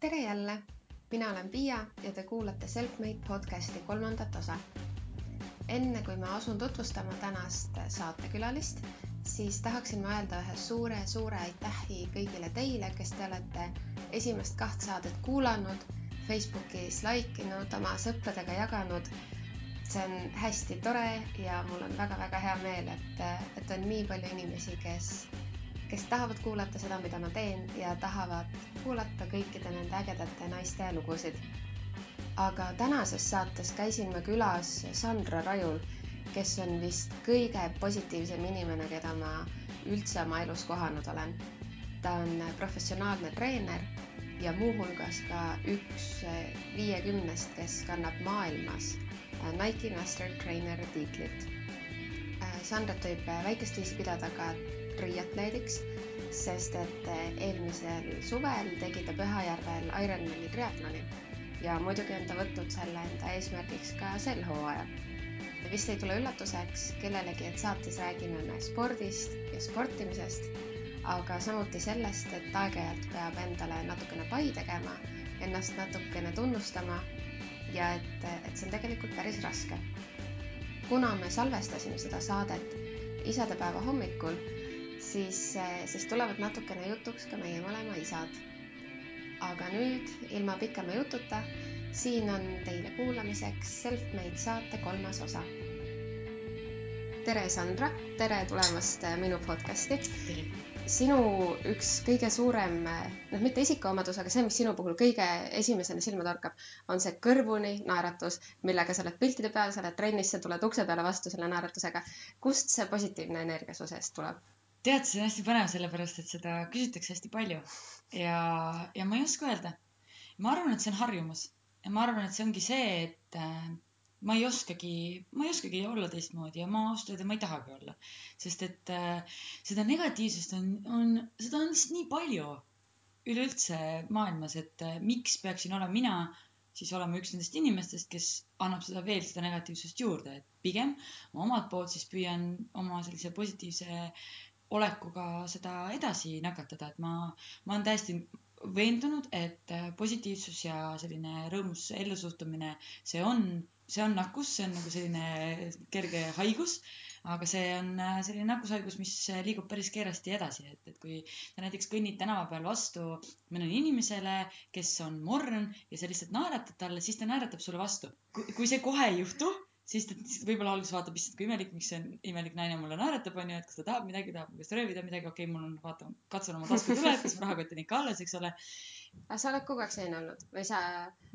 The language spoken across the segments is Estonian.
tere jälle, mina olen Piia ja te kuulate Selfmade podcasti kolmandat osa. enne kui ma asun tutvustama tänast saatekülalist, siis tahaksin ma öelda ühe suure-suure aitähi kõigile teile, kes te olete esimest kaht saadet kuulanud, Facebookis like inud, oma sõpradega jaganud. see on hästi tore ja mul on väga-väga hea meel, et, et on nii palju inimesi, kes kes tahavad kuulata seda, mida ma teen ja tahavad kuulata kõikide nende ägedate naiste lugusid. aga tänases saates käisin ma külas Sandra Rajul, kes on vist kõige positiivsem inimene, keda ma üldse oma elus kohanud olen. ta on professionaalne treener ja muuhulgas ka üks viiekümnest, kes kannab maailmas Nike Master Trainer tiitlit. Sandrat võib väikest viisi pidada ka triatleediks, sest et eelmisel suvel tegi ta Pühajärvel Ironmani triatloni ja muidugi on ta võtnud selle enda eesmärgiks ka sel hooajal. vist ei tule üllatuseks kellelegi, et saates räägime me spordist ja sportimisest, aga samuti sellest, et aeg-ajalt peab endale natukene pai tegema, ennast natukene tunnustama ja et, et see on tegelikult päris raske. kuna me salvestasime seda saadet isadepäeva hommikul, siis, siis tulevad natukene jutuks ka meie mõlema isad. aga nüüd ilma pikema jututa, siin on teile kuulamiseks Selfmade saate kolmas osa. tere, Sandra, tere tulemast minu podcasti. sinu üks kõige suurem, noh, mitte isikuomadus, aga see, mis sinu puhul kõige esimesena silma torkab, on see kõrvuni naeratus, millega sa oled piltide peal, sa oled trennis, sa tuled ukse peale vastu selle naeratusega. kust see positiivne energia su seest tuleb? Tead, see on hästi põnev, sellepärast et seda küsitakse hästi palju ja, ja ma ei oska öelda. ma arvan, et see on harjumus ja ma arvan, et see ongi see, et äh, ma ei oskagi, ma ei oskagi olla teistmoodi ja ma ausalt öelda, ma ei tahagi olla. sest et äh, seda negatiivsust on, on, seda on lihtsalt nii palju üleüldse maailmas, et äh, miks peaksin olema mina siis olema üks nendest inimestest, kes annab seda veel, seda negatiivsust juurde, et pigem ma omalt poolt siis püüan oma sellise positiivse olekuga seda edasi nakatada, et ma, ma olen täiesti veendunud, et positiivsus ja selline rõõmus ellusuhtumine, see on, see on nakkus, see on nagu selline kerge haigus, aga see on selline nakkushaigus, mis liigub päris kiiresti edasi, et, et kui sa näiteks kõnnid tänava peal vastu mõnele inimesele, kes on morn ja sa lihtsalt naeratad talle, siis ta naeratab sulle vastu. kui see kohe ei juhtu siis ta võib-olla alguses vaatab, issand kui imelik, miks see imelik naine mulle naeratab, onju, et kas ta tahab midagi, tahab mu käest röövida midagi, okei okay,, mul on, vaata, katsun oma taskud üle, kas mu rahakott on ikka alles, eks ole. aga sa oled kogu aeg selline olnud või sa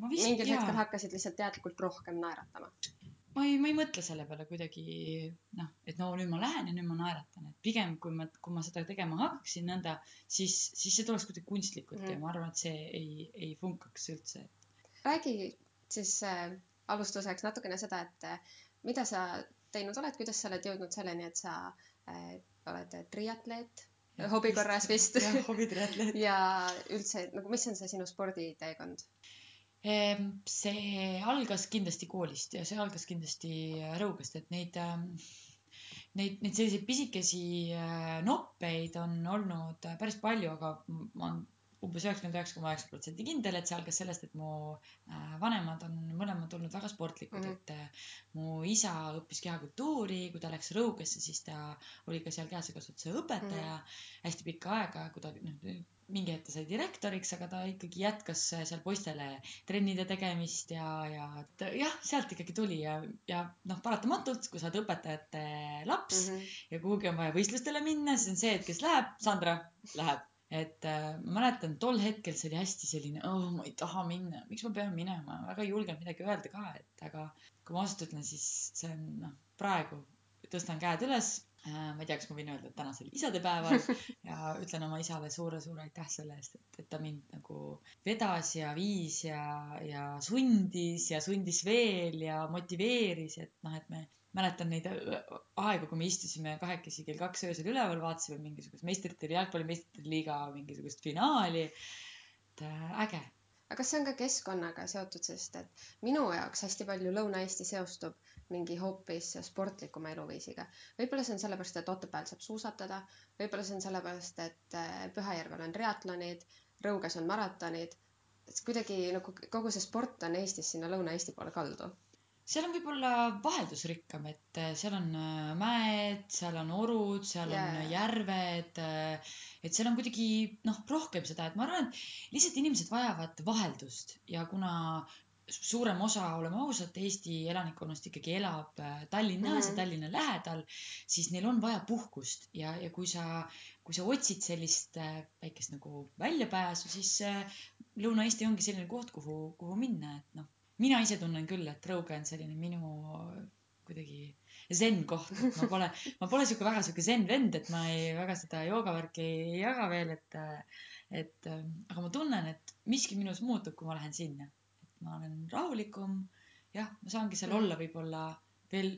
vist, mingil jaa. hetkel hakkasid lihtsalt teadlikult rohkem naeratama? ma ei, ma ei mõtle selle peale kuidagi noh, et no nüüd ma lähen ja nüüd ma naeratan, et pigem kui ma, kui ma seda tegema hakkaksin nõnda, siis, siis see tuleks kuidagi kunstlikult mm. ja ma arvan, et see ei, ei funkaks üldse. räägi siis äh alustuseks natukene seda, et eh, mida sa teinud oled, kuidas sa oled jõudnud selleni, et sa äh, oled triatleet, hobi korras vist. jah, hobitriatleet ja üldse nagu, mis on see sinu sporditeekond? Ehm, see algas kindlasti koolist ja see algas kindlasti Rõugast, et neid ähm, neid, neid selliseid pisikesi äh, noppeid on olnud päris palju, aga ma umbes üheksakümmend üheksa koma üheksa protsenti kindel, et see algas sellest, et mu äh, vanemad on mõlemad olnud väga sportlikud mm, -hmm. et äh, mu isa õppis kehakultuuri, kui ta läks Rõugesse, siis ta oli ka seal kehasekasvatuse õpetaja mm -hmm. hästi pikka aega, kui ta noh, mingi hetk ta sai direktoriks, aga ta ikkagi jätkas seal poistele trennide tegemist ja, ja ta, jah, sealt ikkagi tuli ja, ja noh, paratamatult, kui sa oled õpetajate laps mm -hmm. ja kuhugi on vaja võistlustele minna, siis on see, et kes läheb, Sandra läheb et äh, ma mäletan, tol hetkel see oli hästi selline, oh, ma ei taha minna, miks ma pean minema, väga ei julgenud midagi öelda ka, et aga kui ma ausalt ütlen, siis see on noh, praegu tõstan käed üles äh,. ma ei tea, kas ma võin öelda, et tänasel isadepäeval ja ütlen oma isale suure-suure aitäh selle eest, et, et ta mind nagu vedas ja viis ja, ja sundis ja sundis veel ja motiveeris, et noh, et me mäletan neid äh, aegu, kui me istusime kahekesi kell kaks öösel üleval, vaatasime mingisugust meistrite, jalgpalli meistrite liiga mingisugust finaali. et äh, äge. aga kas see on ka keskkonnaga seotud, sest et minu jaoks hästi palju Lõuna-Eesti seostub mingi hoopis sportlikuma eluviisiga. võib-olla see on sellepärast, et Otepääl saab suusatada, võib-olla see on sellepärast, et äh, Pühajärvel on triatlonid, Rõuges on maratonid kuidagi nagu kogu see sport on Eestis sinna Lõuna-Eesti poole kaldu seal on võib-olla vaheldusrikkam, et äh, seal on äh, mäed, seal on orud, seal yeah. on järved. Äh, et seal on kuidagi noh, rohkem seda, et ma arvan, et lihtsalt inimesed vajavad vaheldust ja kuna suurem osa, oleme ausad, Eesti elanikkonnast ikkagi elab Tallinnas mm -hmm. ja. Tallinna lähedal, siis neil on vaja puhkust ja, ja kui sa, kui sa otsid sellist väikest nagu väljapääsu, siis Lõuna-Eesti ongi selline koht, kuhu, kuhu minna, et noh mina ise tunnen küll, et Rõuge on selline minu kuidagi zen koht, et ma pole, ma pole sihuke väga sihuke zen vend, et ma ei, väga seda joogavärki ei jaga veel, et, et aga ma tunnen, et miski minus muutub, kui ma lähen sinna. et ma olen rahulikum, jah, ma saangi seal olla võib-olla veel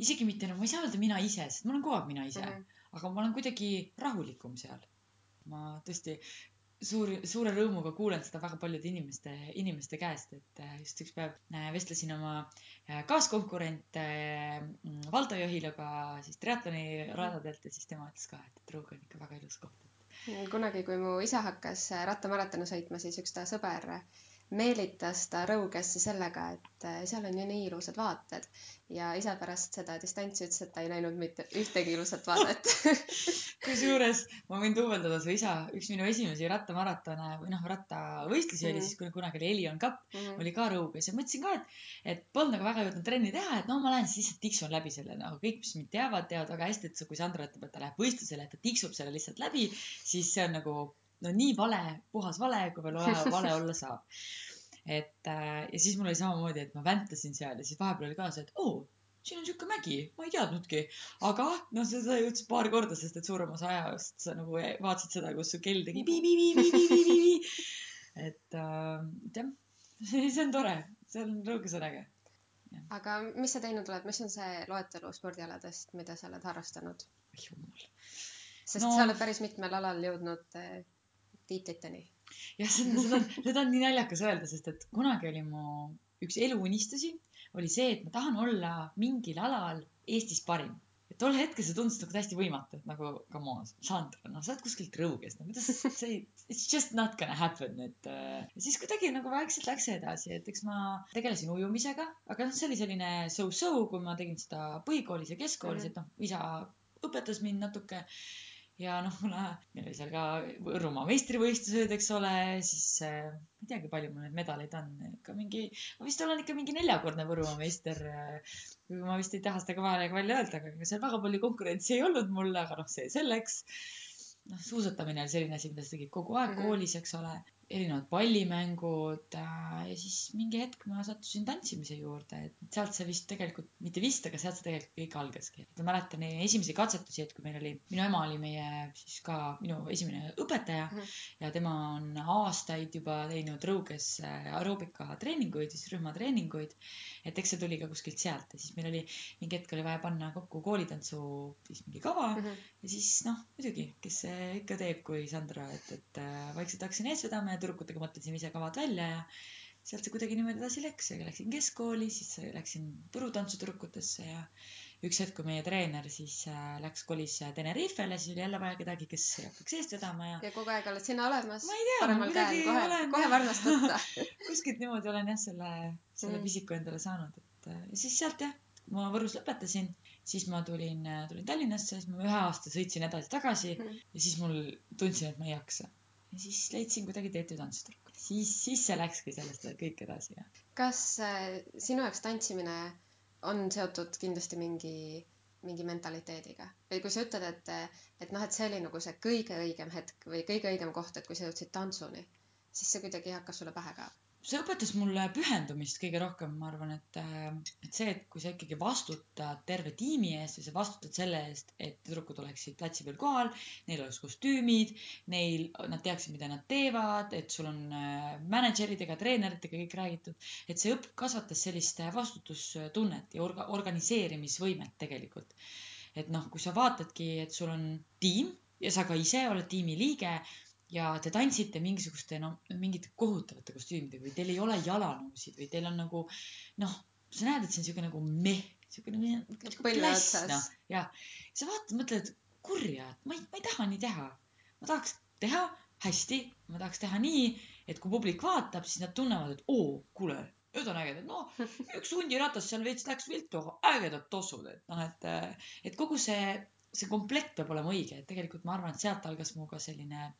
isegi mitte, no ma ei saa öelda mina ise, sest ma olen kogu aeg mina ise mm, -hmm. aga ma olen kuidagi rahulikum seal. ma tõesti suur, suure rõõmuga kuulen seda väga paljude inimeste, inimeste käest, et äh, just üks päev äh, vestlesin oma äh, kaaskonkurente Valdo Johilaga siis triatloni radadelt ja siis tema ütles ka, et Truuga on ikka väga ilus koht. kunagi, kui mu isa hakkas rattamaratoni sõitma, siis üks ta sõber meelitas ta Rõugesse sellega, et äh, seal on ju nii ilusad vaated ja isa pärast seda distantsi ütles, et ta ei näinud mitte ühtegi ilusat vaadet kusjuures ma võin duubeldada su isa, üks minu esimesi rattamaratone või noh, rattavõistlusi mm. oli siis, kui kunagi oli Elion Cup mm., oli ka Rõuges ja mõtlesin ka, et, et polnud nagu väga jõudnud trenni teha, et no ma lähen siis lihtsalt tiksun läbi selle, nagu kõik, mis mind teavad, teavad väga hästi, et kui Sandra ütleb, et ta läheb võistlusele, et ta tiksub selle lihtsalt läbi, siis see on nagu no nii vale, puhas vale, kui veel vale, vale olla saab. et äh, ja siis mul oli samamoodi, et ma väntasin seal ja siis vahepeal oli ka see, et oo, siin on sihuke mägi, ma ei teadnudki. aga noh, seda juhtus paar korda, sest et suurem osa ajast sa nagu vaatasid seda, kus su kell tegi pi-pi-pi-pi-pi-pi-pi. et äh, jah, see on tore, see on rõõmus on äge. aga mis sa teinud oled, mis on see loetelu spordialadest, mida sa oled harrastanud? jumal. sest no, sa oled päris mitmel alal jõudnud äh, tiitliteni. jah, seda, seda on, seda on nii naljakas öelda, sest et kunagi oli mu üks eluunistusi oli see, et ma tahan olla mingil alal Eestis parim. et tol hetkel see tundus nagu täiesti võimatu, et nagu come on, Sandra, noh, sa oled kuskilt Rõugest, no kuidas see, it's just not gonna happen, et äh, siis kuidagi nagu vaikselt läks edasi, et eks ma tegelesin ujumisega, aga noh, see oli selline so-so, kui ma tegin seda põhikoolis ja keskkoolis mm, -hmm. et noh, isa õpetas mind natuke ja noh, kuna meil oli seal ka Võrumaa meistrivõistlused, eks ole, siis äh, ma ei teagi, palju mul neid medaleid on, ikka mingi, ma vist olen ikka mingi neljakordne Võrumaa meister äh,. ma vist ei taha seda ka vahele välja öelda, aga seal väga palju konkurentsi ei olnud mul, aga noh, see selleks. noh, suusatamine oli selline asi, mida sa tegid kogu aeg mm -hmm. koolis, eks ole erinevad pallimängud äh, ja siis mingi hetk ma sattusin tantsimise juurde, et sealt see vist tegelikult, mitte vist, aga sealt see tegelikult kõik algaski. ma mäletan esimesi katsetusi, et kui meil oli, minu ema oli meie siis ka minu esimene õpetaja mm -hmm. ja tema on aastaid juba teinud Rõuges äh, aeroobika treeninguid, siis rühmatreeninguid. et eks see tuli ka kuskilt sealt ja siis meil oli mingi hetk oli vaja panna kokku koolitantsu siis mingi kava mm -hmm. ja siis noh, muidugi, kes see ikka teeb, kui Sandra, et, et äh, vaikselt hakkasin ees vedama ja tüdrukutega mõtlesime ise kavad välja ja sealt see kuidagi niimoodi edasi läks ja läksin keskkooli, siis läksin Võru tantsutüdrukutesse ja üks hetk, kui meie treener siis äh, läks, kolis Tenerifele, siis oli jälle vaja kedagi, kes hakkaks eest vedama ja. ja kogu aeg oled sina olemas? ma ei tea, paremal käel kohe, kohe varnast võtta kuskilt niimoodi olen jah, selle, selle mm. pisiku endale saanud, et äh, ja siis sealt jah, ma Võrus lõpetasin, siis ma tulin, äh, tulin Tallinnasse, siis ma ühe aasta sõitsin edasi-tagasi mm. ja siis mul tundsin, et ma ei jaksa ja siis leidsin kuidagi TTÜ tantsutüdrukud. siis, siis see läkski sellest kõik edasi, jah. kas äh, sinu jaoks tantsimine on seotud kindlasti mingi, mingi mentaliteediga või kui sa ütled, et, et noh, et see oli nagu see kõige õigem hetk või kõige õigem koht, et kui sa jõudsid tantsuni, siis see kuidagi hakkas sulle pähe ka? See õpetas mulle pühendumist kõige rohkem, ma arvan, et, äh, et see, et kui sa ikkagi vastutad terve tiimi eest või sa vastutad selle eest, et tüdrukud oleksid platsi peal kohal, neil oleks kostüümid, neil, nad teaksid, mida nad teevad, et sul on äh, mänedžeridega, treeneritega kõik räägitud, et see õpp kasvatas sellist vastutustunnet ja orga-, organiseerimisvõimet tegelikult. et noh, kui sa vaatadki, et sul on tiim ja sa ka ise oled tiimi liige ja te tantsite mingisuguste no mingite kohutavate kostüümidega või teil ei ole jalanõusid või teil on nagu noh, sa näed, et see on siuke nagu meh, siuke nagu, nagu pläss noh. Ja sa vaatad, mõtled kurja, et ma ei, ma ei taha nii teha. ma tahaks teha hästi, ma tahaks teha nii, et kui publik vaatab, siis nad tunnevad, et oo, kuule, need on ägedad, noh, üks hundiratas seal veits läks viltu, aga ägedad tossud, et noh, et, et kogu see, see komplekt peab olema õige, et tegelikult ma arvan, et sealt algas mu ka selline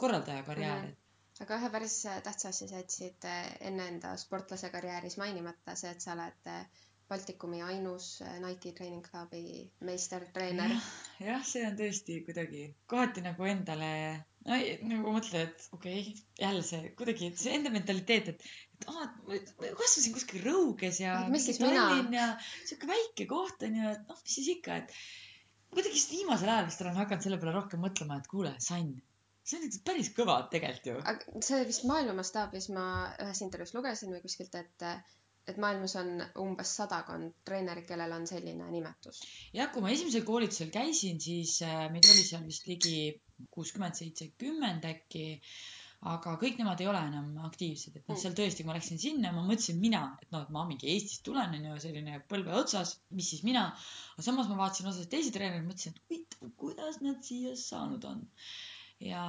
korraldaja karjäär Mhm. aga ühe päris tähtsa asja sa jätsid eh, enne enda sportlase karjääris mainimata, see, et sa oled eh, Baltikumi ainus Nike Training Clubi meistertreener. jah, jah, see on tõesti kuidagi kohati nagu endale, no ei, nagu mõtled, et okei okay,, jälle see kuidagi see enda mentaliteet, et, et aa, ma kasvasin kuskil Rõuges ja? Tallinn ja sihuke väike koht on ju, et noh, mis siis ikka, et kuidagi just viimasel ajal vist olen hakanud selle peale rohkem mõtlema, et kuule, Sann, see on päris kõva tegelikult ju. aga see vist maailma mastaabis ma ühes intervjuus lugesin või kuskilt, et, et maailmas on umbes sadakond treenerit, kellel on selline nimetus. jah, kui ma esimesel koolitusel käisin, siis äh, meid oli seal vist ligi kuuskümmend, seitsekümmend äkki. aga kõik nemad ei ole enam aktiivsed, et noh, seal tõesti, kui ma läksin sinna, ma mõtlesin mina, et noh, et ma mingi Eestist tulen, onju, selline põlve otsas, mis siis mina. aga samas ma vaatasin osasid teisi treenereid, mõtlesin, et huvitav, kuidas nad siia saanud on. Ja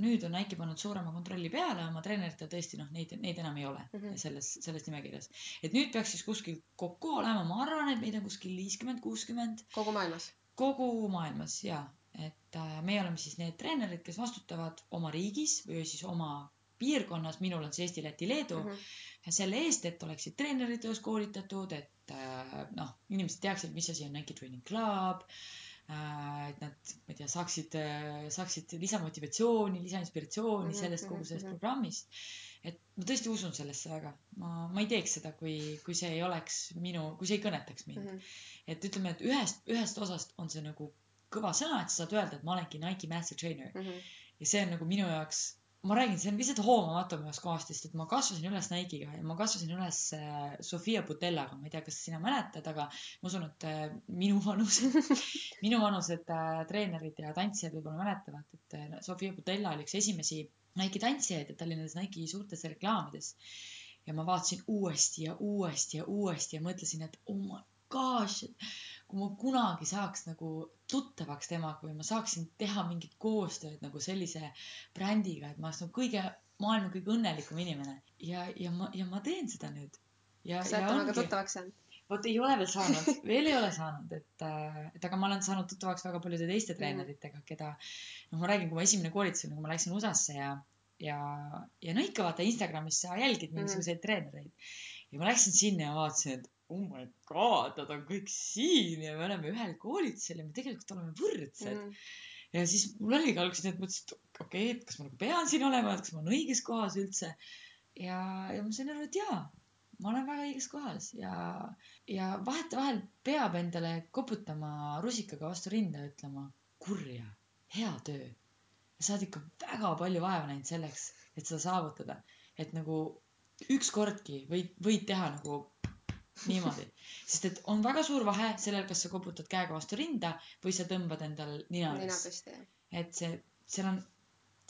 nüüd on Nike pannud suurema kontrolli peale oma treeneritel, tõesti noh, neid, neid enam ei ole mm. -hmm. selles, selles nimekirjas. et nüüd peaks siis kuskil kokku olema, ma arvan, et meid on kuskil viiskümmend, kuuskümmend kogu maailmas. kogu maailmas ja, et äh, meie oleme siis need treenerid, kes vastutavad oma riigis või siis oma piirkonnas, minul on see Eesti, Läti, Leedu mm. -hmm. selle eest, et oleksid treenerid koolitatud, et äh, noh, inimesed teaksid, mis asi on Nike Training Club äh,. Et nad, ma ei tea, saaksid, saaksid lisamotivatsiooni, lisainspiratsiooni mm -hmm, sellest kogu sellest mm -hmm. programmist. et ma tõesti usun sellesse väga, ma, ma ei teeks seda, kui, kui see ei oleks minu, kui see ei kõnetaks mind mm. -hmm et ütleme, et ühest, ühest osast on see nagu kõva sõna, et sa saad öelda, et ma olengi Nike master trainer ja see on nagu minu jaoks, ma räägin, see on lihtsalt hoomamatu minu jaoks kohast, sest et ma kasvasin üles Nike'iga ja ma kasvasin üles äh, Sofia Butellaga, ma ei tea, kas sina mäletad, aga ma usun, et äh, minu vanused, minu vanused äh, treenerid ja tantsijad võib-olla mäletavad, et Sofia Butella oli üks esimesi Nike tantsijaid ja ta oli nendes Nike suurtes reklaamides. ja ma vaatasin uuesti ja uuesti ja uuesti ja mõtlesin, et oh my gosh, et kui ma kunagi saaks nagu tuttavaks temaga või ma saaksin teha mingit koostööd nagu sellise brändiga, et ma oleks nagu kõige, maailma kõige õnnelikum inimene ja, ja ma, ja ma teen seda nüüd. ja, kas sa oled temaga tuttavaks saanud? vot ei ole veel saanud, veel ei ole saanud, et, et aga ma olen saanud tuttavaks väga paljude teiste Mhm. treeneritega, keda noh, ma räägin, kui ma esimene koolitus oli, kui ma läksin USA-sse ja, ja, ja no ikka vaata Instagramis sa jälgid mingisuguseid mm treenereid. ja ma läksin sinna ja vaatasin, et oh my god, nad on kõik siin ja me oleme ühel koolitusel ja me tegelikult oleme võrdsed mm. -hmm. ja siis mul oligi alguses need mõttesid, et okei okay,, et kas ma nagu pean siin olema, et kas ma olen õiges kohas üldse. ja, ja ma sain aru, et jaa, ma olen väga õiges kohas ja, ja vahetevahel peab endale koputama rusikaga vastu rinda ja ütlema kurja, hea töö. sa oled ikka väga palju vaeva näinud selleks, et seda saavutada, et nagu ükskordki võid, võid teha nagu niimoodi, sest et on väga suur vahe sellel, kas sa koputad käega vastu rinda või sa tõmbad endal nina üles. et see, seal on,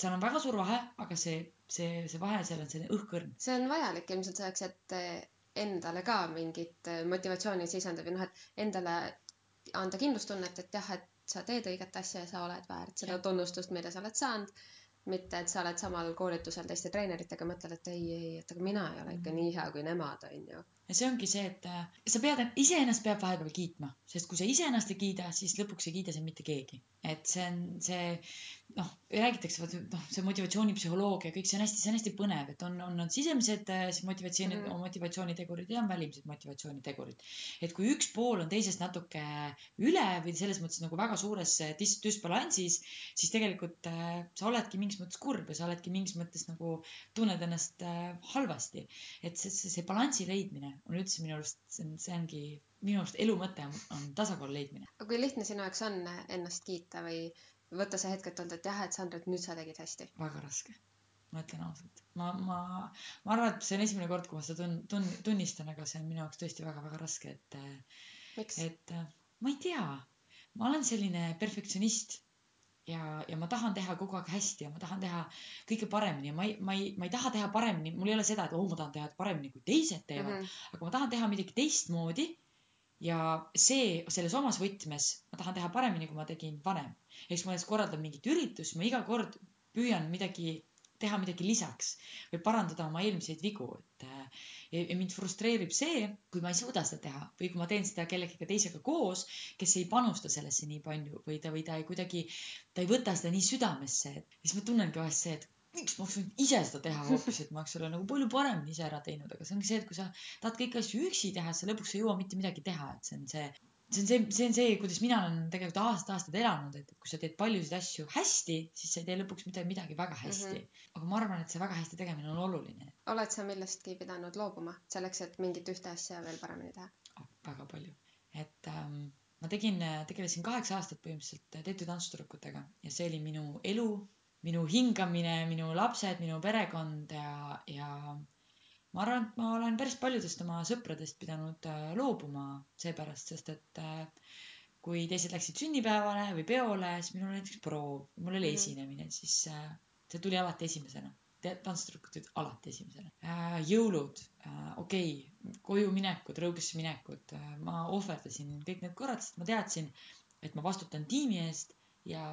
seal on väga suur vahe, aga see, see, see vahe seal on selline õhkõrn. see on vajalik ilmselt selleks, et endale ka mingit eh, motivatsiooni sisendab ja noh, et endale anda kindlustunnet, et jah, et sa teed õiget asja ja sa oled väärt seda Jah. tunnustust, mida sa oled saanud. mitte, et sa oled samal koolitusel teiste treeneritega, mõtled, et ei, ei, et aga mina ei ole ikka nii hea kui nemad, onju. Ja see ongi see, et äh, sa pead, iseennast peab vahepeal kiitma, sest kui sa iseennast ei kiida, siis lõpuks ei kiida sind mitte keegi. et see on see, noh, räägitakse, noh, see motivatsioonipsühholoogia, kõik see on hästi, see on hästi põnev, et on, on, on sisemised äh, siis motivatsiooni mm. -hmm. motivatsioonitegurid ja on välimised motivatsioonitegurid. et kui üks pool on teisest natuke üle või selles mõttes nagu väga suures äh, dis-, düsbalansis, siis tegelikult äh, sa oledki mingis mõttes kurb ja sa oledki mingis mõttes nagu tunned ennast äh, halvasti. et see, see, see balansi leidmine on üldse minu arust, see on, see ongi minu arust elu mõte on, on tasakaalu leidmine. aga kui lihtne sinu jaoks on ennast kiita või võtta see hetk, et öelda, et jah, et Sandra, et nüüd sa tegid hästi. väga raske, ma ütlen ausalt. ma, ma, ma arvan, et see on esimene kord, kui ma seda tun-, tun-, tunnistan, aga see on minu jaoks tõesti väga-väga raske, et, miks? et ma ei tea, ma olen selline perfektsionist ja, ja ma tahan teha kogu aeg hästi ja ma tahan teha kõike paremini ja ma ei, ma ei, ma ei taha teha paremini, mul ei ole seda, et oo, ma tahan teha paremini kui teised teevad mm. -hmm. aga ma tahan teha midagi teistmoodi. ja see, selles omas võtmes ma tahan teha paremini, kui ma tegin varem. ehk siis ma näiteks korraldan mingit üritust, ma iga kord püüan midagi teha midagi lisaks või parandada oma eelmiseid vigu, et äh, ja, ja mind frustreerib see, kui ma ei suuda seda teha või kui ma teen seda kellegagi teisega koos, kes ei panusta sellesse nii palju või ta, või ta ei kuidagi, ta ei võta seda nii südamesse, et siis ma tunnengi vahest see, et miks ma oleks võinud ise seda teha hoopis, et ma oleks selle nagu palju paremini ise ära teinud, aga see ongi see, et kui sa tahad kõiki asju üksi teha, siis sa lõpuks ei jõua mitte midagi teha, et see on see see on see, see on see, kuidas mina olen tegelikult aastaid-aastaid elanud, et kui sa teed paljusid asju hästi, siis sa ei tee lõpuks mitte midagi väga hästi mm. -hmm. aga ma arvan, et see väga hästi tegemine on oluline. oled sa millestki pidanud loobuma selleks, et mingit ühte asja veel paremini teha oh,? väga palju, et ähm, ma tegin, tegelesin kaheksa aastat põhimõtteliselt Teetu tantsutüdrukutega ja see oli minu elu, minu hingamine, minu lapsed, minu perekond ja, ja ma arvan, et ma olen päris paljudest oma sõpradest pidanud äh, loobuma seepärast, sest et äh, kui teised läksid sünnipäevale või peole, siis minul oli näiteks proov, mul oli mm -hmm. esinemine, siis äh, see tuli alati esimesena. tantsutüdrukud tulid alati esimesena. jõulud, okei okay,, koju minekud, rõugesse minekud, ma ohverdasin kõik need korrad, sest ma teadsin, et ma vastutan tiimi eest ja,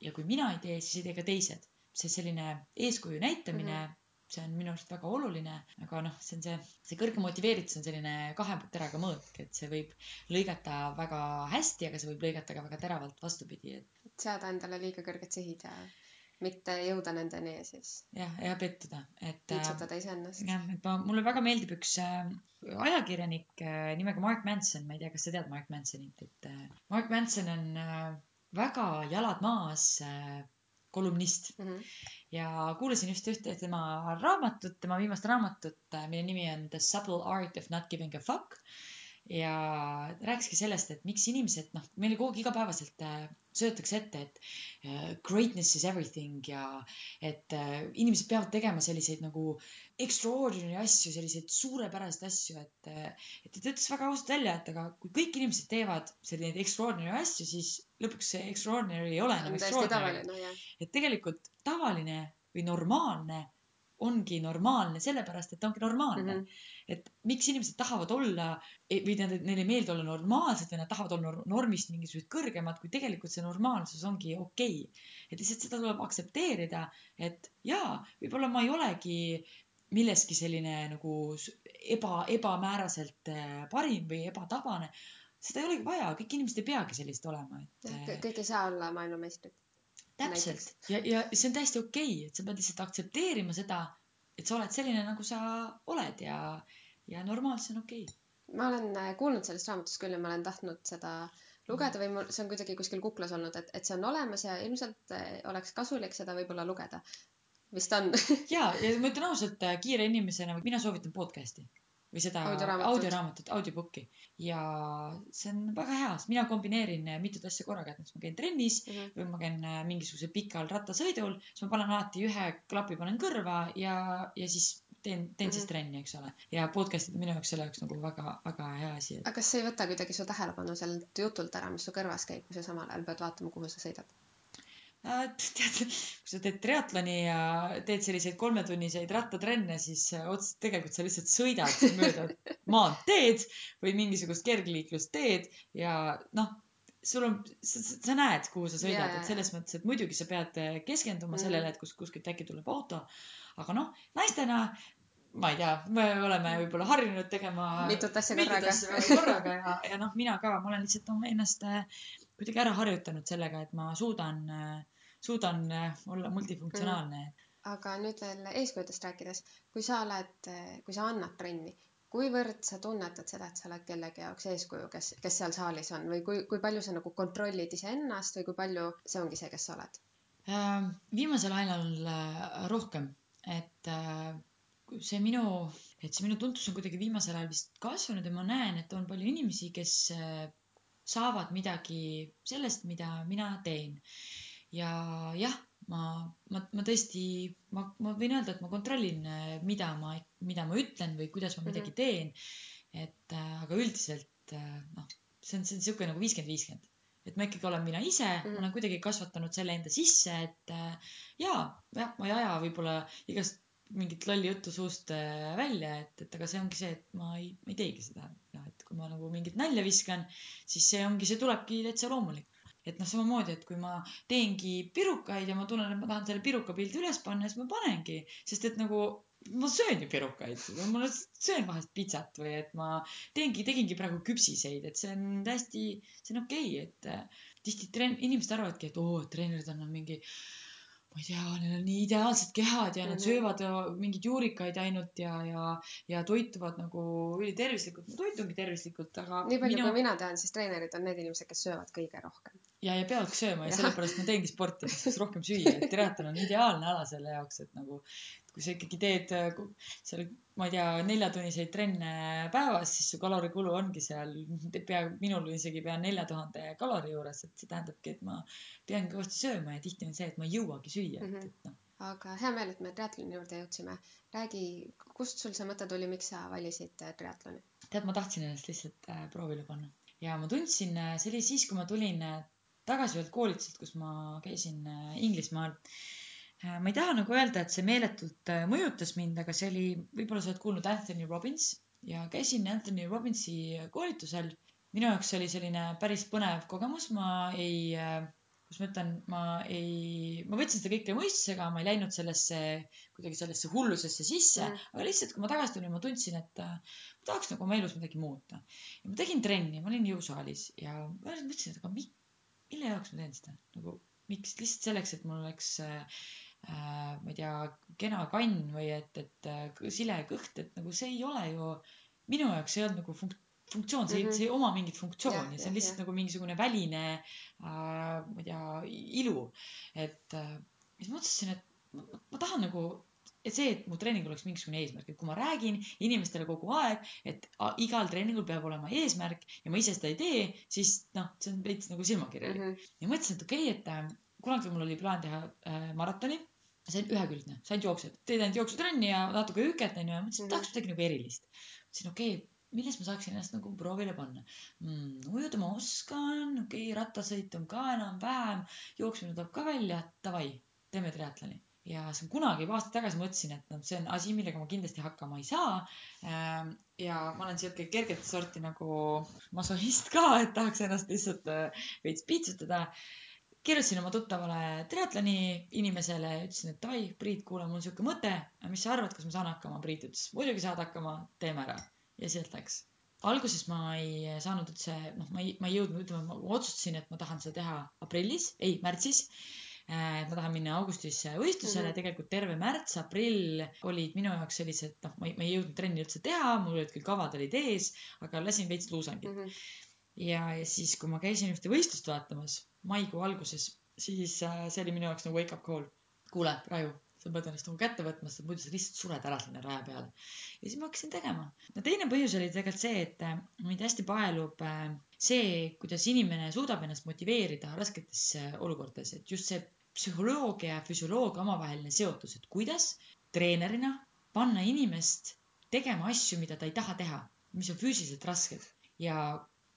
ja kui mina ei tee, siis ei tee ka teised. see selline eeskuju näitamine mm -hmm see on minu arust väga oluline, aga noh, see on see, see kõrge motiveeritus on selline kahe teraga mõõk, et see võib lõigata väga hästi, aga see võib lõigata ka väga teravalt vastupidi, et. seada endale liiga kõrged sihid ja mitte jõuda nendeni ja siis. jah, ja pettuda, et. piitsutada iseennast. jah, et ma, mulle väga meeldib üks äh, ajakirjanik äh, nimega Mark Manson, ma ei tea, kas sa tead Mark Mansonit, et äh, Mark Manson on väga jalad maas kolumnist mm. -hmm. ja kuulasin just ühte tema raamatut, tema viimast raamatut, mille nimi on The Subtle Art of Not Giving a Fuck ja rääkiski sellest, et miks inimesed, noh, meile kogu aeg igapäevaselt äh, söödetakse ette, et äh, greatness is everything ja et äh, inimesed peavad tegema selliseid nagu extraordinary asju, selliseid suurepäraseid asju, et, et ta ütles väga ausalt välja, et aga kui kõik inimesed teevad selliseid extraordinary asju, siis lõpuks see extraordinary ei ole enam extraordinary. No, et tegelikult tavaline või normaalne ongi normaalne sellepärast, et ta ongi normaalne mm. -hmm. Et miks inimesed tahavad olla või tähendab, neile ei meeldi olla normaalsed või nad tahavad olla normist mingisugused kõrgemad, kui tegelikult see normaalsus ongi okei okay.. et lihtsalt seda tuleb aktsepteerida, et jaa, võib-olla ma ei olegi milleski selline nagu eba, ebamääraselt äh, parim või ebatabane. seda ei olegi vaja, kõik inimesed ei peagi sellised olema, et. kõik ei saa olla maailmameistrid täpselt ja, ja see on täiesti okei okay,, et sa pead lihtsalt aktsepteerima seda, et sa oled selline, nagu sa oled ja, ja normaalselt see on okei okay. ma olen äh, kuulnud sellest raamatust küll ja ma olen tahtnud seda lugeda või mul, see on kuidagi kuskil kuklas olnud, et, et see on olemas ja ilmselt äh, oleks kasulik seda võib-olla lugeda. vist on ja, ja ma ütlen ausalt, äh, kiire inimesena, mina soovitan podcast'i või seda audioraamatut, audiobook'i ja see on väga hea, sest mina kombineerin mitut asja korraga, et näiteks ma käin trennis mm -hmm. või ma käin äh, mingisugusel pikal rattasõidul, siis ma panen alati ühe klapi panen kõrva ja, ja siis teen, teen mm -hmm. siis trenni, eks ole. ja podcast'id on minu jaoks selle jaoks nagu väga, väga hea asi. aga kas see ei võta kuidagi su tähelepanu sellelt jutult ära, mis su kõrvas käib, kui sa samal ajal pead vaatama, kuhu sa sõidad? Äh, tead, kui sa teed triatloni ja teed selliseid kolmetunniseid rattatrenne, siis äh, otseselt tegelikult sa lihtsalt sõidad mööda maanteed või mingisugust kergliiklusteed ja noh, sul on, sa näed, kuhu sa sõidad yeah., et selles mõttes, et muidugi sa pead äh, keskenduma mm. sellele, et kus kuskilt äkki tuleb auto. aga noh, naistena ma ei tea, me oleme võib-olla harjunud tegema mitut asja korraga, korraga ja, ja noh, mina ka, ma olen lihtsalt oma ennast kuidagi ära harjutanud sellega, et ma suudan äh, suudan äh, olla multifunktsionaalne. Mm.. aga nüüd veel eeskujudest rääkides, kui sa oled, kui sa annad trenni, kuivõrd sa tunnetad seda, et sa oled kellegi jaoks eeskuju, kes, kes seal saalis on? Või kui, kui palju sa nagu kontrollid iseennast või kui palju see ongi see, kes sa oled? Ähm, viimasel ajal äh, rohkem, et äh, see minu, et see minu tuntus on kuidagi viimasel ajal vist kasvanud ja ma näen, et on palju inimesi, kes saavad midagi sellest, mida mina teen ja jah, ma, ma, ma tõesti, ma, ma võin öelda, et ma kontrollin, mida ma, mida ma ütlen või kuidas ma midagi mhm. teen. et äh, aga üldiselt äh, noh, see on, see on niisugune nagu viiskümmend, viiskümmend et ma ikkagi olen mina ise mm, -hmm. olen kuidagi kasvatanud selle enda sisse, et jaa, jah, ma ei aja võib-olla igast mingit lolli juttu suust välja, et, et aga see ongi see, et ma ei, ma ei teegi seda. noh, et kui ma nagu mingit nalja viskan, siis see ongi, see tulebki täitsa loomulik et noh, samamoodi, et kui ma teengi pirukaid ja ma tunnen, et ma tahan selle piruka pildi üles panna, siis ma panengi, sest et nagu ma söön ju pirukaid, ma söön vahest pitsat või et ma teengi, tegingi praegu küpsiseid, et see on täiesti, see on okei okay,, et äh, tihti treen-, inimesed arvavadki, et oo, treenerid on mingi ma ei tea, neil on nii ideaalsed kehad ja nad mhm. söövad mingeid juurikaid ainult ja, ja, ja toituvad nagu ülitervislikult. ma toitungi tervislikult, aga. nii palju minu..., kui mina tean, siis treenerid on need inimesed, kes söövad kõige rohkem. ja, ja peavadki sööma ja sellepärast ma teengi sporti, et saaks rohkem süüa, et triatlon on ideaalne ala selle jaoks, et nagu kui sa ikkagi teed seal, ma ei tea, neljatunniseid trenne päevas, siis su kalorikulu ongi seal pea, minul isegi pea nelja tuhande kalori juures, et see tähendabki, et ma pean kõvasti sööma ja tihti on see, et ma ei jõuagi süüa mm, -hmm. et, et noh aga hea meel, et me triatloni juurde jõudsime. räägi, kust sul see mõte tuli, miks sa valisid äh, triatloni? tead, ma tahtsin ennast lihtsalt äh, proovile panna ja ma tundsin, äh, see oli siis, kui ma tulin äh, tagasi ühelt koolituselt, kus ma käisin Inglismaal Äh, ma ei taha nagu öelda, et see meeletult äh, mõjutas mind, aga see oli, võib-olla sa oled kuulnud Anthony Robbins ja käisin Anthony Robbinsi koolitusel. minu jaoks oli selline päris põnev kogemus, ma ei, äh, kuidas ma ütlen, ma ei, ma võtsin seda kõike mõistusega, ma ei läinud sellesse, kuidagi sellesse hullusesse sisse mm., aga lihtsalt, kui ma tagasi tulin, ma tundsin, et ma tahaks nagu oma elus midagi muuta. ja ma tegin trenni, ma olin jõusaalis ja ma mõtlesin, et aga mi, mille jaoks ma teen seda, nagu miks, lihtsalt selleks, et mul oleks äh, äh, ma ei tea, kena kann või et, et äh, sile kõht, et nagu see ei ole ju, minu jaoks ei olnud nagu funk-, funktsioon, see mm, -hmm. see ei oma mingit funktsiooni, see on lihtsalt ja. nagu mingisugune väline äh,, ma ei tea, ilu. et äh, siis mõtlesin, et ma, ma tahan nagu, et see, et mu treeningul oleks mingisugune eesmärk, et kui ma räägin inimestele kogu aeg, et igal treeningul peab olema eesmärk ja ma ise seda ei tee, siis noh, see on veits nagu silmakirjalik mm. -hmm. ja mõtlesin, et okei okay,, et äh, kunagi mul oli plaan teha äh, maratoni see on ühekülgne, sa ainult jooksed, teed ainult jooksutrenni ja natuke hüket onju ja mõtlesin, et tahaks midagi nagu erilist. mõtlesin, okei okay,, milles ma saaksin ennast nagu proovile panna mm,. ujuda ma oskan, okei okay,, rattasõit on ka enam-vähem, jooksmine tuleb ka välja, davai, teeme triatloni. ja see on kunagi aastaid tagasi mõtlesin, et noh, see on asi, millega ma kindlasti hakkama ei saa. Ähm, ja ma olen sihuke kerget sorti nagu masohhist ka, et tahaks ennast lihtsalt äh, veits piitsutada kirjutasin oma tuttavale triatloni inimesele, ütlesin, et davai, Priit, kuule, mul on sihuke mõte, mis sa arvad, kas ma saan hakkama? Priit ütles, muidugi saad hakkama, teeme ära. ja sealt läks. alguses ma ei saanud üldse, noh, ma ei, ma ei jõudnud, ütleme, ma otsustasin, et ma tahan seda teha aprillis, ei, märtsis et ma tahan minna augustis võistlusele mm, -hmm. tegelikult terve märts, aprill olid minu jaoks sellised, noh, ma ei, ma ei jõudnud trenni üldse teha, mul olid küll kavad olid ees, aga lasin veits luusangit mm. -hmm. ja, ja siis, kui ma käisin ühte võistlust vaatamas maikuu alguses, siis äh, see oli minu jaoks nagu wake up call. kuule, Raju, sa pead ennast nagu kätte võtma, sest muidu sa lihtsalt sured ära sinna raja peale. ja siis ma hakkasin tegema. no teine põhjus oli tegelikult see, et äh, mind hästi paelub äh, see, kuidas inimene suudab ennast motiveerida rasketes olukordades, et just see psühholoogia ja füsioloogia omavaheline seotus, et kuidas treenerina panna inimest tegema asju, mida ta ei taha teha, mis on füüsiliselt rasked ja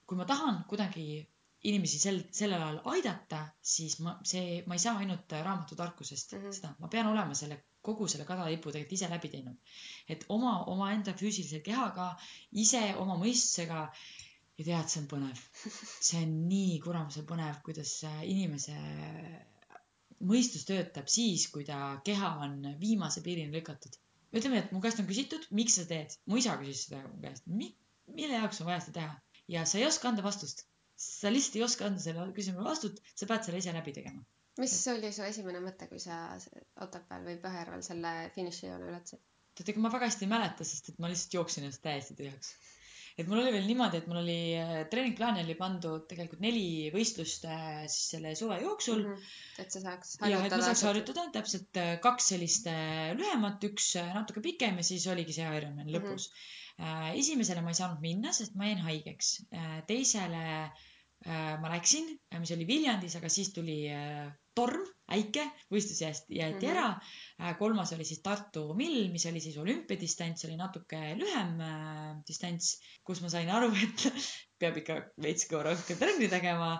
kui ma tahan kuidagi inimesi sel, sellel ajal aidata, siis ma, see, ma ei saa ainult raamatutarkusest mm -hmm. seda, ma pean olema selle, kogu selle kadalipu tegelikult ise läbi teinud. et oma, omaenda füüsilise kehaga, ise oma mõistusega ja tead, see on põnev. see on nii kuramuse põnev, kuidas inimese mõistus töötab siis, kui ta keha on viimase piirini lükatud. ütleme, et mu käest on küsitud, miks sa teed, mu isa küsis seda mu käest, mille jaoks on vaja seda teha ja sa ei oska anda vastust sa lihtsalt ei oska anda sellele küsimusele vastust, sa pead selle ise läbi tegema. mis et... oli su esimene mõte, kui sa Otepääl või Põhjärvel selle finišijoone ületasid? tead, ega ma väga hästi ei mäleta, sest et ma lihtsalt jooksin ennast täiesti tühjaks. Et mul oli veel niimoodi, et mul oli äh, treeningplaani oli pandud tegelikult neli võistlust äh, siis selle suve jooksul mm. -hmm. et sa saaks harjutada. ja, et ma saaks harjutada täpselt äh, kaks sellist lühemat, üks natuke pikem ja siis oligi see Ironman lõpus mm. -hmm esimesele ma ei saanud minna, sest ma jäin haigeks. Teisele ma läksin, mis oli Viljandis, aga siis tuli torm, äike, võistlus jäeti, mm -hmm. ära. kolmas oli siis Tartu mill, mis oli siis olümpiadistants, oli natuke lühem äh, distants, kus ma sain aru, et peab ikka veits kõva rohkem trenni tegema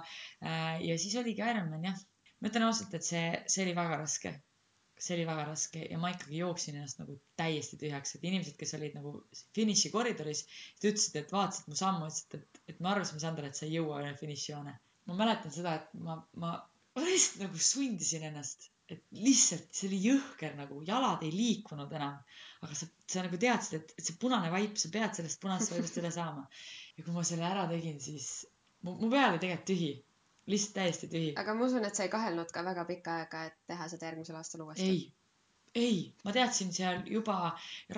äh,. ja siis oligi Ironman jah. ma ütlen ausalt, et see, see oli väga raske see oli väga raske ja ma ikkagi jooksin ennast nagu täiesti tühjaks, et inimesed, kes olid nagu finišikoridoris, ütlesid, et vaatasid mu sammu, ütlesid, et, et me arvasime, Sander, et sa ei jõua üle finišijoone. ma mäletan seda, et ma, ma, ma lihtsalt nagu sundisin ennast, et lihtsalt see oli jõhker nagu, jalad ei liikunud enam. aga sa, sa nagu teadsid, et, see punane vaip, sa pead sellest punasest vaibast üle saama. ja kui ma selle ära tegin, siis mu, mu pea oli tegelikult tühi, lihtsalt täiesti tühi. aga ma usun, et sa ei kahelnud ka väga pikka aega, et teha seda järgmisel aastal uuesti. ei, ei, ma teadsin seal juba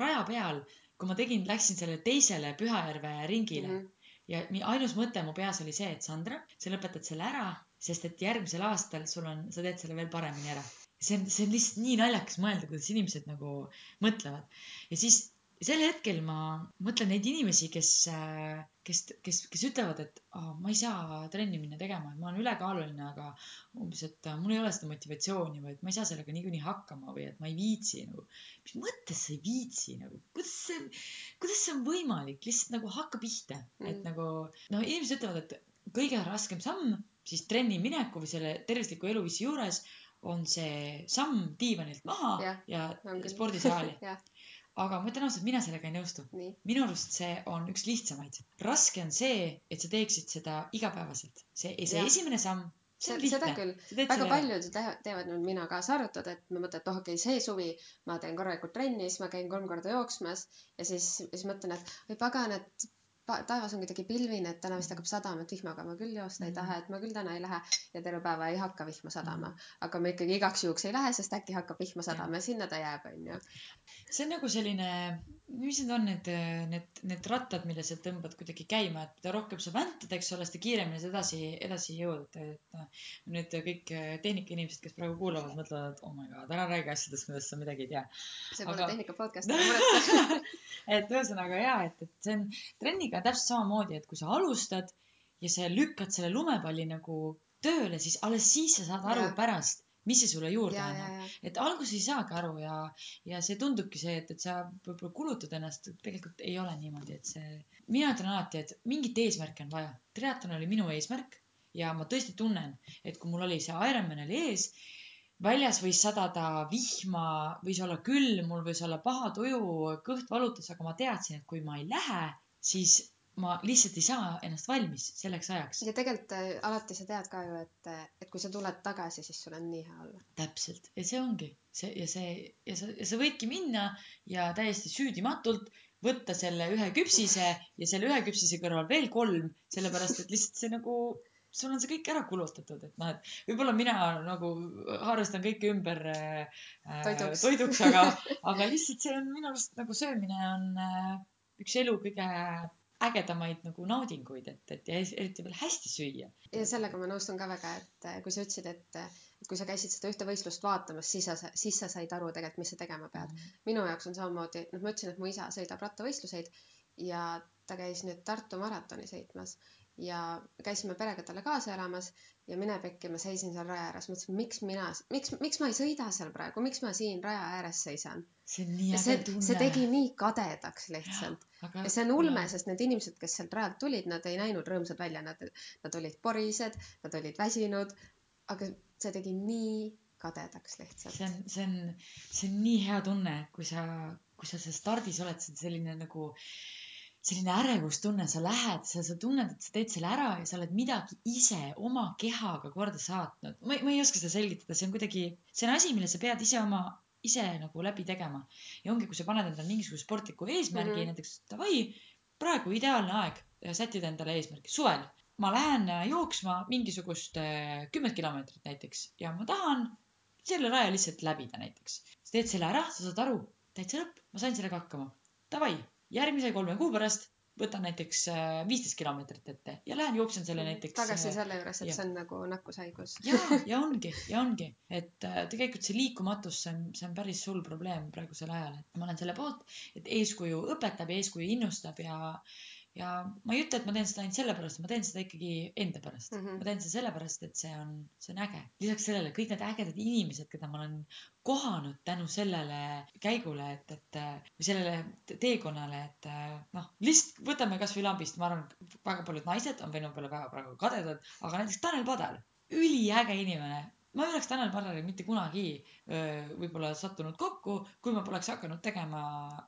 raja peal, kui ma tegin, läksin sellele teisele Pühajärve ringile mm. -hmm. ja ainus mõte mu peas oli see, et Sandra, sa lõpetad selle ära, sest et järgmisel aastal sul on, sa teed selle veel paremini ära. see on, see on lihtsalt nii naljakas mõelda, kuidas inimesed nagu mõtlevad ja siis sel hetkel ma mõtlen neid inimesi, kes, kes, kes, kes ütlevad, et oh, ma ei saa trenni minna tegema, et ma olen ülekaaluline, aga umbes, et äh, mul ei ole seda motivatsiooni või et ma ei saa sellega niikuinii hakkama või et ma ei viitsi nagu. mis mõttes sa ei viitsi nagu, kuidas see, kuidas see on võimalik, lihtsalt nagu hakka pihta mm., et nagu noh, inimesed ütlevad, et kõige raskem samm siis trenni mineku või selle tervisliku eluviisi juures on see samm diivanilt maha ja, ja spordisaali. aga ma ütlen ausalt, mina sellega ei nõustu. minu arust see on üks lihtsamaid. raske on see, et sa teeksid seda igapäevaselt. see, see Jah. esimene samm, see on seda lihtne. küll. sa teed väga paljud te- teevad nüüd mina kaasa arvatud, et ma mõtlen, et oh okei okay,, see suvi ma teen korralikult trenni, siis ma käin kolm korda jooksmas ja siis, siis mõtlen, et oi pagan, et taevas on kuidagi pilvine, et täna vist hakkab sadama, et vihmaga ma küll joosta ei Mhm. taha, et ma küll täna ei lähe ja terve päeva ei hakka vihma sadama. aga ma ikkagi igaks juhuks ei lähe, sest äkki hakkab vihma sadama ja sinna ta jääb, onju. see on nagu selline, mis need on need, need, need rattad, mille sa tõmbad kuidagi käima, et mida rohkem sa väntad, eks ole, seda kiiremini sa edasi, edasi jõuad, et nüüd kõik tehnikainimesed, kes praegu kuulavad, mõtlevad, et oh my god, ära räägi asjadest, millest sa midagi ei tea. see pole Aga- tehnika podcast, ära muretse. et ühesõnaga jaa, et, et see on trenniga täpselt samamoodi, et kui sa alustad ja sa lükkad selle lumepalli nagu tööle, siis alles siis sa saad aru Jah. pärast, mis see sulle juurde ja, annab. et alguses ei saagi aru ja, ja see tundubki see, et, et sa võib-olla kulutad ennast, tegelikult ei ole niimoodi, et see, mina ütlen alati, et mingit eesmärki on vaja. triatlon oli minu eesmärk ja ma tõesti tunnen, et kui mul oli see Ironman oli ees, väljas võis sadada vihma, võis olla külm, mul võis olla paha tuju, kõht valutas, aga ma teadsin, et kui ma ei lähe, siis ma lihtsalt ei saa ennast valmis selleks ajaks. ja tegelikult äh, alati sa tead ka ju, et, et kui sa tuled tagasi, siis sul on nii hea olla. täpselt ja see ongi see ja see ja sa, ja sa võidki minna ja täiesti süüdimatult võtta selle ühe küpsise ja selle ühe küpsise kõrval veel kolm, sellepärast et lihtsalt see nagu, sul on see kõik ära kulutatud, et noh, et võib-olla mina nagu harrastan kõike ümber äh, Toiduks. toiduks, aga, aga lihtsalt see on minu arust nagu söömine on äh, üks elu kõige ägedamaid nagu naudinguid, et, et ja eriti veel hästi süüa. ja sellega ma nõustun ka väga, et kui sa ütlesid, et, et kui sa käisid seda ühte võistlust vaatamas, siis sa, siis sa said aru tegelikult, mis sa tegema pead. minu jaoks on samamoodi, noh, ma ütlesin, et mu isa sõidab rattavõistluseid ja ta käis nüüd Tartu maratoni sõitmas ja käisime perega talle kaasa elamas ja mine pekki, ma seisin seal raja ääres, mõtlesin, miks mina, miks, miks ma ei sõida seal praegu, miks ma siin raja ääres seisan. see on nii äge tunne. see tegi nii kadedaks lihtsalt. aga ja see on ulme, sest need inimesed, kes sealt rajalt tulid, nad ei näinud rõõmsad välja, nad, nad olid porised, nad olid väsinud, aga see tegi nii kadedaks lihtsalt see. on, see on, see on nii hea tunne, kui sa, kui sa seal stardis oled, see on selline nagu selline ärevustunne, sa lähed, sa, sa tunned, et sa teed selle ära ja sa oled midagi ise oma kehaga korda saatnud. ma ei, ma ei oska seda selgitada, see on kuidagi, see on asi, mille sa pead ise oma, ise nagu läbi tegema. ja ongi, kui sa paned endale mingisuguse sportliku eesmärgi mm. -hmm., näiteks davai, praegu ideaalne aeg sättida endale eesmärki, suvel. ma lähen äh, jooksma mingisugust äh, kümmet kilomeetrit näiteks ja ma tahan selle raja lihtsalt läbida näiteks. sa teed selle ära, sa saad aru, täitsa lõpp, ma sain sellega hakkama. Davai, järgmise kolme kuu pärast võtan näiteks äh, viisteist kilomeetrit ette ja lähen jooksen selle näiteks. tagasi selle juures, et jah. see on nagu nakkushaigus. ja, ja ongi, ja ongi, et äh, tegelikult see liikumatus, see on, see on päris hull probleem praegusel ajal, et ma olen selle poolt, et eeskuju õpetab ja eeskuju innustab ja, ja ma ei ütle, et ma teen seda ainult sellepärast, ma teen seda ikkagi enda pärast mm. -hmm. ma teen seda sellepärast, et see on, see on äge. lisaks sellele kõik need ägedad inimesed, keda ma olen kohanud tänu sellele käigule, et, et või sellele te- teekonnale, et noh, lihtsalt võtame kasvõi lambist, ma arvan, väga paljud naised on minu peale väga praegu kadedad, aga näiteks Tanel Padar, üliäge inimene, ma ei oleks Tanel Padariga mitte kunagi võib-olla sattunud kokku, kui ma poleks hakanud tegema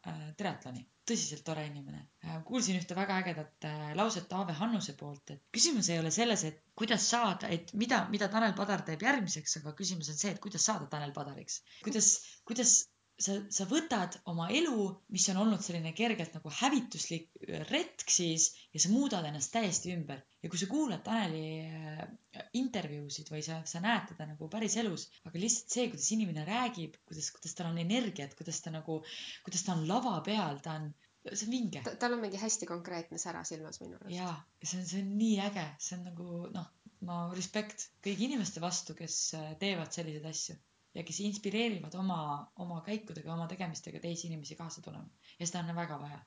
äh, triatloni. tõsiselt tore inimene. kuulsin ühte väga ägedat äh, lauset Aave Hannuse poolt, et küsimus ei ole selles, et kuidas saada, et mida, mida Tanel Padar teeb järgmiseks, aga küsimus on see, et kuidas saada Tanel Padariks. kuidas, kuidas sa, sa võtad oma elu, mis on olnud selline kergelt nagu hävituslik retk siis ja sa muudad ennast täiesti ümber. ja kui sa kuulad Taneli äh, intervjuusid või sa, sa näed teda nagu päriselus, aga lihtsalt see, kuidas inimene räägib, kuidas, kuidas tal on energiat, kuidas ta nagu, kuidas ta on lava peal, ta on, see on vinge. tal on mingi hästi konkreetne sära silmas minu arust. jaa, see on, see on nii äge, see on nagu noh, ma respekt kõigi inimeste vastu, kes äh, teevad selliseid asju ja kes inspireerivad oma, oma käikudega, oma tegemistega teisi inimesi kaasa tulema. ja seda on väga vaja.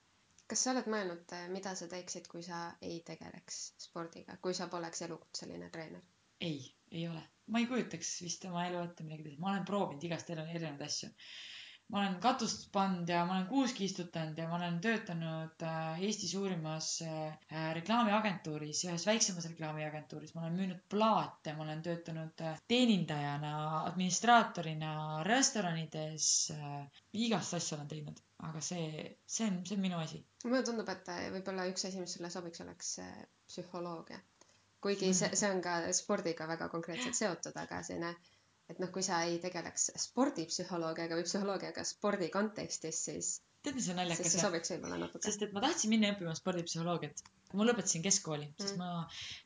kas sa oled mõelnud, mida sa teeksid, kui sa ei tegeleks spordiga, kui sa poleks elukutseline treener? ei, ei ole. ma ei kujutaks vist oma elu ette midagi teist, ma olen proovinud igast erinevaid asju ma olen katust pannud ja ma olen kuuski istutanud ja ma olen töötanud äh, Eesti suurimas äh, reklaamiagentuuris, ühes väiksemas reklaamiagentuuris, ma olen müünud plaate, ma olen töötanud äh, teenindajana, administraatorina restoranides. igast asju olen teinud, aga see, see on, see on minu asi. mulle tundub, et võib-olla üks asi, mis sulle sobiks, oleks psühholoogia. kuigi see, see on ka spordiga väga konkreetselt seotud, aga selline et noh, kui sa ei tegeleks spordipsühholoogiaga või psühholoogiaga spordi kontekstis, siis tead, mis on naljakas? siis see sobiks võib-olla natuke. sest et ma tahtsin minna õppima spordipsühholoogiat, ma lõpetasin keskkooli mm., sest ma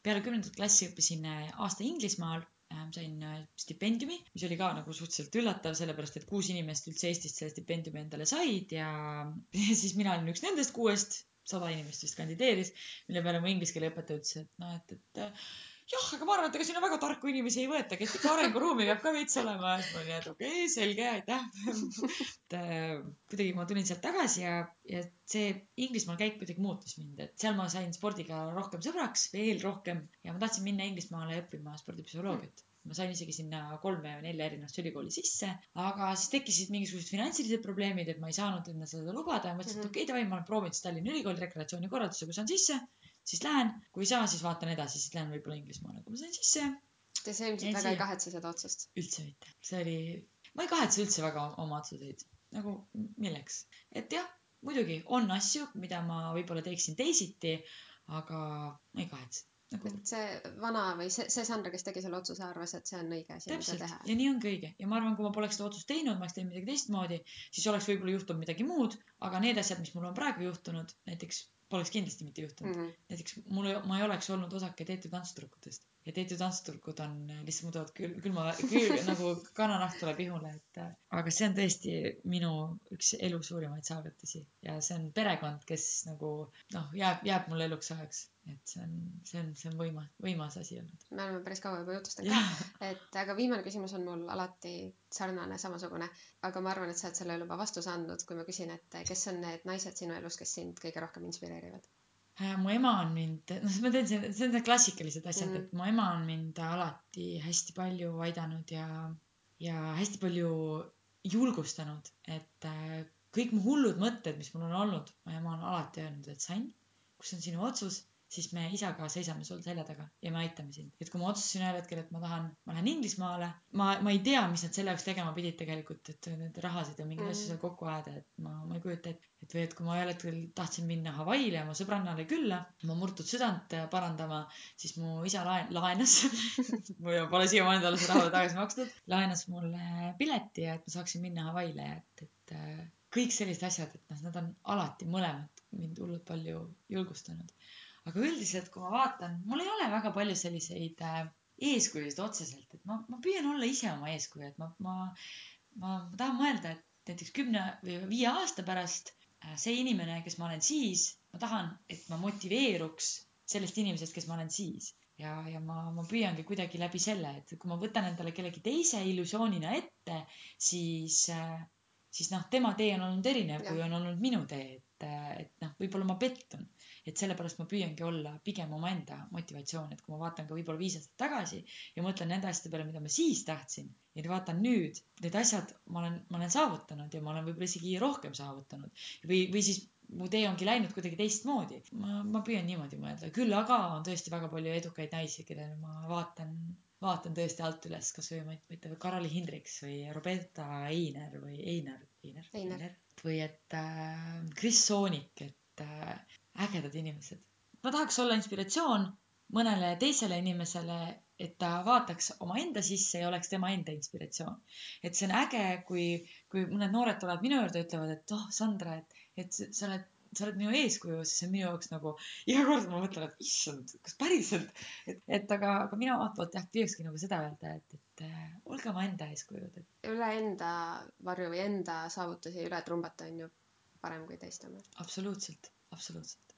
peale kümnendat klassi õppisin äh, aasta Inglismaal äh,, sain äh, stipendiumi, mis oli ka nagu suhteliselt üllatav, sellepärast et kuus inimest üldse Eestist selle stipendiumi endale said ja, ja siis mina olin üks nendest kuuest, sada inimest vist kandideeris, mille peale mu inglise keele õpetaja ütles, et noh, et, et jah, aga ma arvan, et ega sinna väga tarku inimesi ei võetagi, et ikka arenguruumi peab ka veits olema. siis ma olin, et okei okay,, selge, aitäh. Et äh, kuidagi ma tulin sealt tagasi ja, ja see Inglismaal käik kuidagi muutis mind, et seal ma sain spordiga rohkem sõbraks, veel rohkem. Ja ma tahtsin minna Inglismaale õppima spordipsühholoogiat. Ma sain isegi sinna kolme või nelja erinevasse ülikooli sisse, aga siis tekkisid mingisugused finantsilised probleemid, et ma ei saanud endale seda lubada. Ja mõtlesin, et mhm. okei okay,, davai, ma olen proovinud siis Tallinna Ülikooli rekreatsioonikorralduse, kui saan sisse siis lähen, kui ei saa, siis vaatan edasi, siis lähen võib-olla Inglismaale, kui ma sain sisse. Te sa ilmselt väga ei kahetse seda otsust? üldse mitte, see oli, ma ei kahetse üldse väga oma otsuseid, nagu milleks, et jah, muidugi on asju, mida ma võib-olla teeksin teisiti, aga ma ei kahetse. Nagu.... et see vana või see, see Sandra, kes tegi selle otsuse, arvas, et see on õige asi, mida teha. ja nii ongi õige. Ja ma arvan, kui ma poleks seda otsust teinud, ma oleks teinud midagi teistmoodi, siis oleks võib-olla juhtunud midagi muud, aga need asjad, mis mul on praegu juhtunud, näiteks poleks kindlasti mitte juhtunud mm. -hmm. näiteks mul, ma ei oleks olnud osake Teetu tantsutüdrukutest ja Teetu tantsutüdrukud on, lihtsalt muudavad küll, külma, küll nagu kananahk tuleb ihule, et aga see on tõesti minu üks elu suurimaid saavutusi. Ja see on perekond, kes nagu noh, jääb, jääb mulle eluks ajaks. Et see on, see on, see on võimas, võimas asi olnud. me oleme päris kaua juba jutustanud ka, et aga viimane küsimus on mul alati sarnane, samasugune, aga ma arvan, et sa oled sellele juba vastuse andnud, kui ma küsin, et kes on need naised sinu elus, kes sind kõige rohkem inspireerivad? Äh, mu ema on mind, noh, ma teen, see on need klassikalised asjad mm, et mu ema on mind alati hästi palju aidanud ja, ja hästi palju julgustanud, et äh, kõik mu hullud mõtted, mis mul on olnud, mu ema on alati öelnud, et Sann, kus on sinu otsus siis me isaga seisame sul selja taga ja me aitame sind. et kui ma otsustasin ühel hetkel, et ma tahan, ma lähen Inglismaale, ma, ma ei tea, mis nad selle jaoks tegema pidid tegelikult, et need rahasid ja mingeid mm. asju seal kokku ajada, et ma, ma ei kujuta ette. et või et kui ma ühel hetkel tahtsin minna Hawaii'le oma sõbrannale külla, oma murtud südant parandama, siis mu isa laen-, laenas ma pole siiamaani talle seda raha tagasi maksnud, laenas mulle pileti ja et ma saaksin minna Hawaii'le, et, et kõik sellised asjad, et noh, nad on alati mõlemad mind hullult palju julgustanud aga üldiselt, kui ma vaatan, mul ei ole väga palju selliseid äh, eeskujusid otseselt, et ma, ma püüan olla ise oma eeskuju, et ma, ma, ma, ma tahan mõelda, et näiteks kümne või viie aasta pärast äh, see inimene, kes ma olen siis, ma tahan, et ma motiveeruks sellest inimesest, kes ma olen siis. ja, ja ma, ma püüangi kuidagi läbi selle, et kui ma võtan endale kellegi teise illusioonina ette, siis äh, siis noh, tema tee on olnud erinev, kui on olnud minu tee, et, et noh, võib-olla ma pettun et sellepärast ma püüangi olla pigem omaenda motivatsioon, et kui ma vaatan ka võib-olla viis aastat tagasi ja mõtlen nende asjade peale, mida ma siis tahtsin ja vaatan nüüd, need asjad ma olen, ma olen saavutanud ja ma olen võib-olla isegi rohkem saavutanud või, või siis mu tee ongi läinud kuidagi teistmoodi. ma, ma püüan niimoodi mõelda, küll aga on tõesti väga palju edukaid naisi, kellele ma vaatan vaatan tõesti alt üles kasvõi ma ei tea Karoli Hindriks või Roberta Einer või Einar Einer Einer. Või et äh, Chris Soonik et äh, ägedad inimesed. Ma tahaks olla inspiratsioon mõnele teisele inimesele et ta vaataks omaenda sisse ja oleks tema enda inspiratsioon. Et see on äge kui kui mõned noored tulevad minu juurde ja ütlevad et oh Sandra et et sa oled sa oled minu eeskuju siis see on minu jaoks nagu iga kord ma mõtlen et issand kas päriselt? Et et aga aga mina omalt poolt jah püüakski nagu seda öelda et et äh, olge omaenda eeskujud et üle enda varju või enda saavutusi üle trumbata on ju parem kui teiste omad. absoluutselt absoluutselt.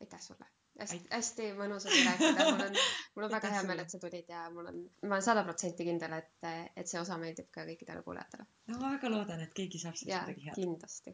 Aitäh sulle. hästi Ait-, hästi mõnus oli rääkida, mul on, mul on väga hea meel, et sa tulid ja mul on, ma olen sada protsenti kindel, et, et see osa meeldib ka kõikidele kuulajatele. no ma väga loodan et keegi saab sellest midagi head. kindlasti